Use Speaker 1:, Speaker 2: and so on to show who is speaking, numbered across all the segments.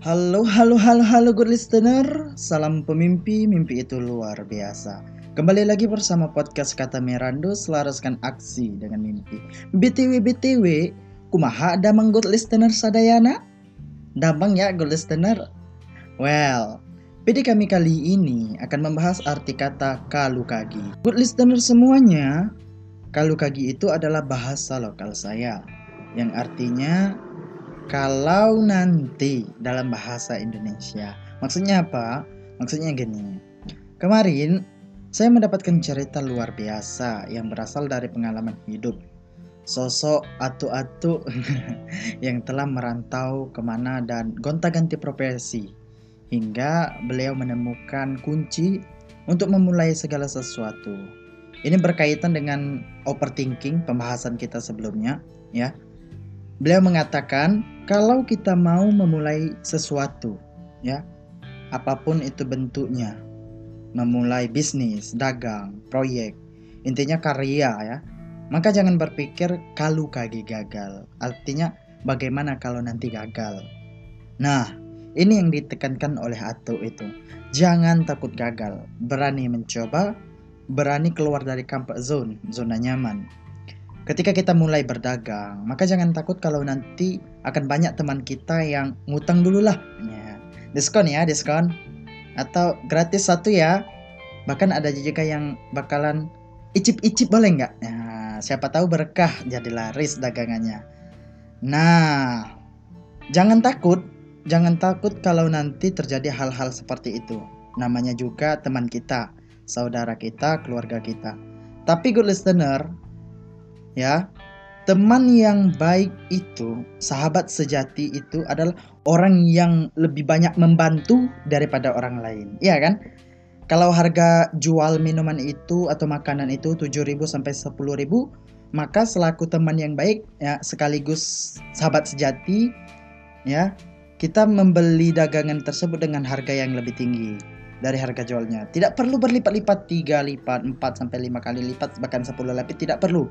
Speaker 1: Halo, halo, halo, halo good listener. Salam pemimpi, mimpi itu luar biasa. Kembali lagi bersama podcast Kata Merando selaraskan aksi dengan mimpi. BTW, BTW, kumaha ada good listener sadayana? Damang ya good listener? Well, PD kami kali ini akan membahas arti kata kalukagi. Good listener semuanya, kalukagi itu adalah bahasa lokal saya yang artinya kalau nanti dalam bahasa Indonesia. Maksudnya apa? Maksudnya gini. Kemarin saya mendapatkan cerita luar biasa yang berasal dari pengalaman hidup. Sosok atu-atu yang telah merantau ke mana dan gonta-ganti profesi hingga beliau menemukan kunci untuk memulai segala sesuatu. Ini berkaitan dengan overthinking pembahasan kita sebelumnya, ya. Beliau mengatakan kalau kita mau memulai sesuatu, ya, apa pun itu bentuknya, memulai bisnis, dagang, proyek, intinya karya ya, maka jangan berpikir kalau kagi gagal. Artinya bagaimana kalau nanti gagal. Nah, ini yang ditekankan oleh Ato itu. Jangan takut gagal, berani mencoba, berani keluar dari comfort zone, zona nyaman. Ketika kita mulai berdagang, maka jangan takut kalau nanti akan banyak teman kita yang ngutang dulu lah. Ya. Diskon ya, diskon. Atau gratis satu ya. Bahkan ada juga yang bakalan icip-icip boleh nggak? Ya, siapa tahu berkah jadi laris dagangannya. Nah, jangan takut. Jangan takut kalau nanti terjadi hal-hal seperti itu. Namanya juga teman kita, saudara kita, keluarga kita. Tapi good listener, ya. Teman yang baik itu sahabat sejati itu adalah orang yang lebih banyak membantu daripada orang lain. Iya kan? Kalau harga jual minuman itu atau makanan itu 7.000 sampai 10.000 maka selaku teman yang baik ya sekaligus sahabat sejati ya kita membeli dagangan tersebut dengan harga yang lebih tinggi dari harga jualnya. Tidak perlu berlipat-lipat 3 lipat, 4 sampai 5 kali lipat bahkan 10 lipat tidak perlu.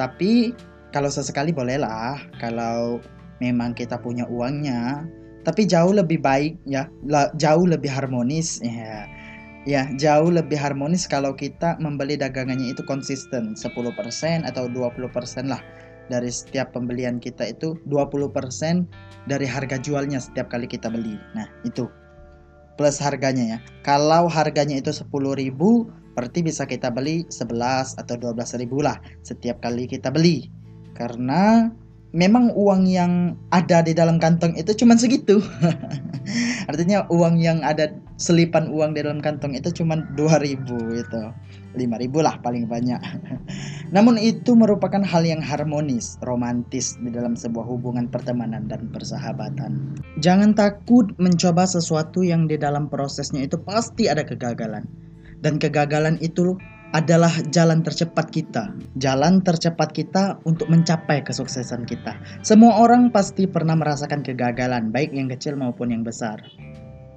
Speaker 1: Tapi kalau sesekali bolehlah kalau memang kita punya uangnya, tapi jauh lebih baik ya, jauh lebih harmonis ya. Ya, jauh lebih harmonis kalau kita membeli dagangannya itu konsisten 10% atau 20% lah dari setiap pembelian kita itu 20% dari harga jualnya setiap kali kita beli. Nah, itu plus harganya ya. Kalau harganya itu 10.000 berarti bisa kita beli 11 atau 12.000 lah setiap kali kita beli. Karena memang uang yang ada di dalam kantong itu cuma segitu. Artinya uang yang ada selipan uang di dalam kantong itu cuma 2000 itu. 5000 lah paling banyak. Namun itu merupakan hal yang harmonis, romantis di dalam sebuah hubungan pertemanan dan persahabatan. Jangan takut mencoba sesuatu yang di dalam prosesnya itu pasti ada kegagalan. Dan kegagalan itu adalah jalan tercepat kita. Jalan tercepat kita untuk mencapai kesuksesan kita. Semua orang pasti pernah merasakan kegagalan, baik yang kecil maupun yang besar.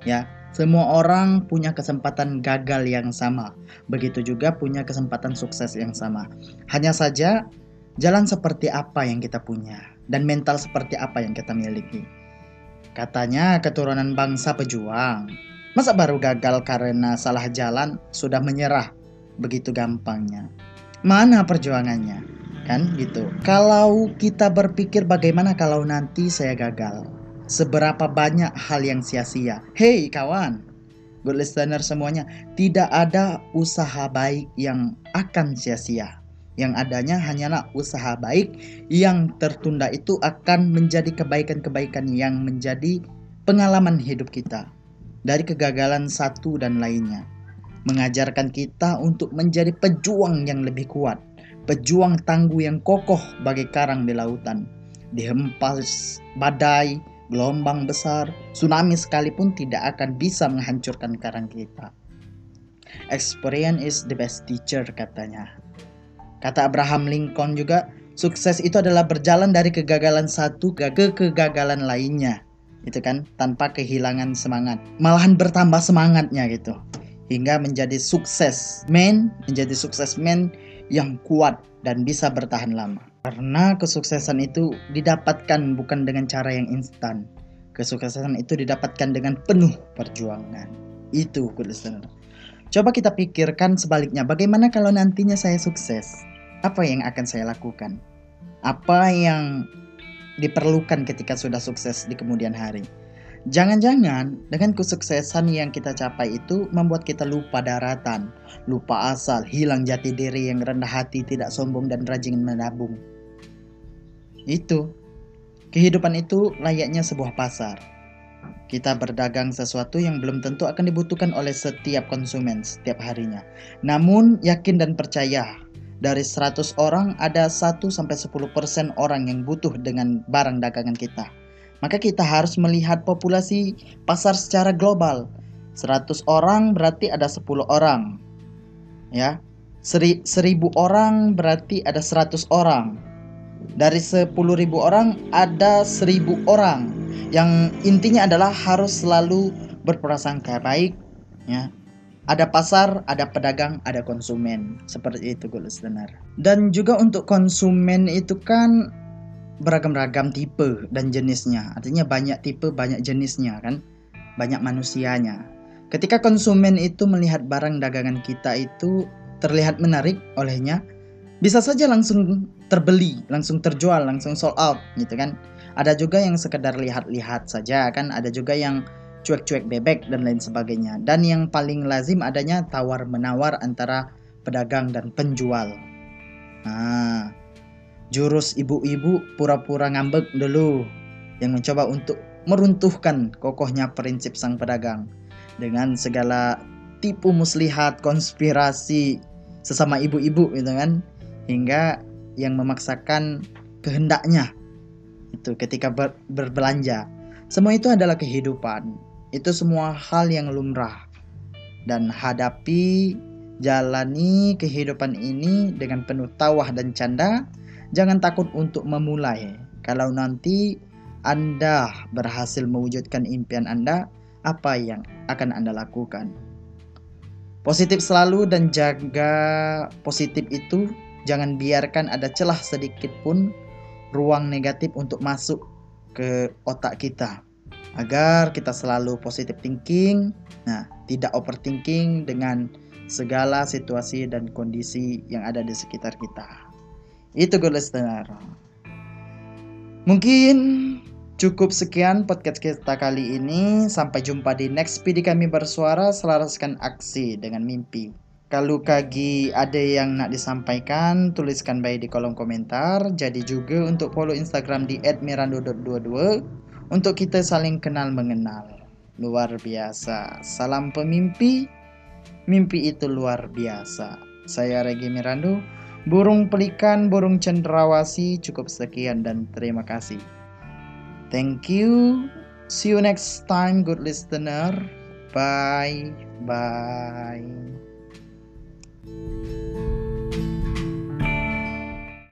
Speaker 1: Ya, semua orang punya kesempatan gagal yang sama, begitu juga punya kesempatan sukses yang sama. Hanya saja, jalan seperti apa yang kita punya, dan mental seperti apa yang kita miliki. Katanya keturunan bangsa pejuang. Masa baru gagal karena salah jalan sudah menyerah begitu gampangnya? Mana perjuangannya? Kan gitu. Kalau kita berpikir bagaimana kalau nanti saya gagal? Seberapa banyak hal yang sia-sia. Hey kawan, good listener semuanya, tidak ada usaha baik yang akan sia-sia. Yang adanya hanyalah usaha baik yang tertunda itu akan menjadi kebaikan-kebaikan yang menjadi pengalaman hidup kita. Dari kegagalan satu dan lainnya. Mengajarkan kita untuk menjadi pejuang yang lebih kuat. Pejuang tangguh yang kokoh bagi karang di lautan. Dihempas badai, gelombang besar, tsunami sekalipun tidak akan bisa menghancurkan karang kita. Experience is the best teacher katanya. Kata Abraham Lincoln juga, sukses itu adalah berjalan dari kegagalan satu ke kegagalan lainnya. Itu kan tanpa kehilangan semangat. Malahan bertambah semangatnya gitu. Hingga menjadi sukses man, menjadi sukses man yang kuat dan bisa bertahan lama. Karena kesuksesan itu didapatkan bukan dengan cara yang instan, Kesuksesan itu didapatkan dengan penuh perjuangan. Itu good listener. Coba kita pikirkan sebaliknya, bagaimana kalau nantinya saya sukses? Apa yang akan saya lakukan? Apa yang diperlukan ketika sudah sukses di kemudian hari? Jangan-jangan dengan kesuksesan yang kita capai itu membuat kita lupa daratan, lupa asal, hilang jati diri yang rendah hati, tidak sombong dan rajin menabung. Itu. Kehidupan itu layaknya sebuah pasar. Kita berdagang sesuatu yang belum tentu akan dibutuhkan oleh setiap konsumen setiap harinya. Namun yakin dan percaya, dari 100 orang ada 1 sampai 10% orang yang butuh dengan barang dagangan kita maka kita harus melihat populasi pasar secara global. 100 orang berarti ada 10 orang. Ya. Seri, 1000 orang berarti ada 100 orang. Dari 10.000 orang ada 1000 orang. Yang intinya adalah harus selalu berprasangka baik, ya. Ada pasar, ada pedagang, ada konsumen. Seperti itu, gue listener. Dan juga untuk konsumen itu kan beragam-ragam tipe dan jenisnya. Artinya banyak tipe, banyak jenisnya kan. Banyak manusianya. Ketika konsumen itu melihat barang dagangan kita itu terlihat menarik olehnya, bisa saja langsung terbeli, langsung terjual, langsung sold out gitu kan. Ada juga yang sekedar lihat-lihat saja kan, ada juga yang cuek-cuek bebek dan lain sebagainya. Dan yang paling lazim adanya tawar-menawar antara pedagang dan penjual. Nah, jurus ibu-ibu pura-pura ngambek dulu yang mencoba untuk meruntuhkan kokohnya prinsip sang pedagang dengan segala tipu muslihat, konspirasi sesama ibu-ibu gitu kan hingga yang memaksakan kehendaknya itu ketika ber, berbelanja semua itu adalah kehidupan itu semua hal yang lumrah dan hadapi jalani kehidupan ini dengan penuh tawah dan canda Jangan takut untuk memulai. Kalau nanti Anda berhasil mewujudkan impian Anda, apa yang akan Anda lakukan? Positif selalu dan jaga positif itu. Jangan biarkan ada celah sedikit pun ruang negatif untuk masuk ke otak kita. Agar kita selalu positif thinking, nah, tidak overthinking dengan segala situasi dan kondisi yang ada di sekitar kita. Itu gue listener. Mungkin cukup sekian podcast kita kali ini. Sampai jumpa di next PD kami bersuara selaraskan aksi dengan mimpi. Kalau kagi ada yang nak disampaikan, tuliskan baik di kolom komentar. Jadi juga untuk follow Instagram di @mirando.22 untuk kita saling kenal mengenal. Luar biasa. Salam pemimpi. Mimpi itu luar biasa. Saya Regi Mirando. Burung pelikan, burung cendrawasi cukup sekian dan terima kasih. Thank you. See you next time good listener. Bye. Bye. Música